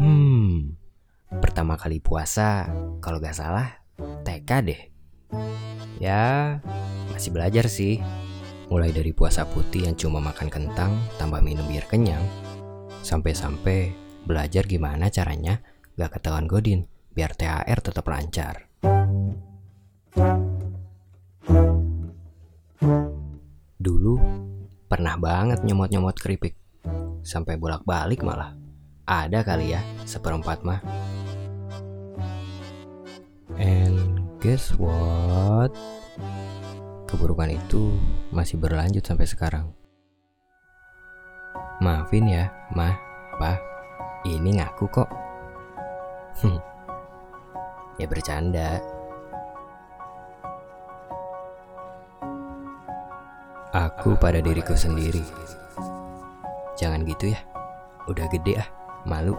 Hmm, pertama kali puasa, kalau gak salah, TK deh. Ya, masih belajar sih. Mulai dari puasa putih yang cuma makan kentang tambah minum biar kenyang. Sampai-sampai belajar gimana caranya gak ketahuan godin biar THR tetap lancar. Dulu pernah banget nyomot-nyomot keripik. Sampai bolak-balik malah. Ada kali ya, seperempat mah. And guess what? Keburukan itu masih berlanjut sampai sekarang. Maafin ya, mah, pa. Ini ngaku kok. Hmm. ya bercanda. Aku pada diriku sendiri. Jangan gitu ya. Udah gede ah, malu.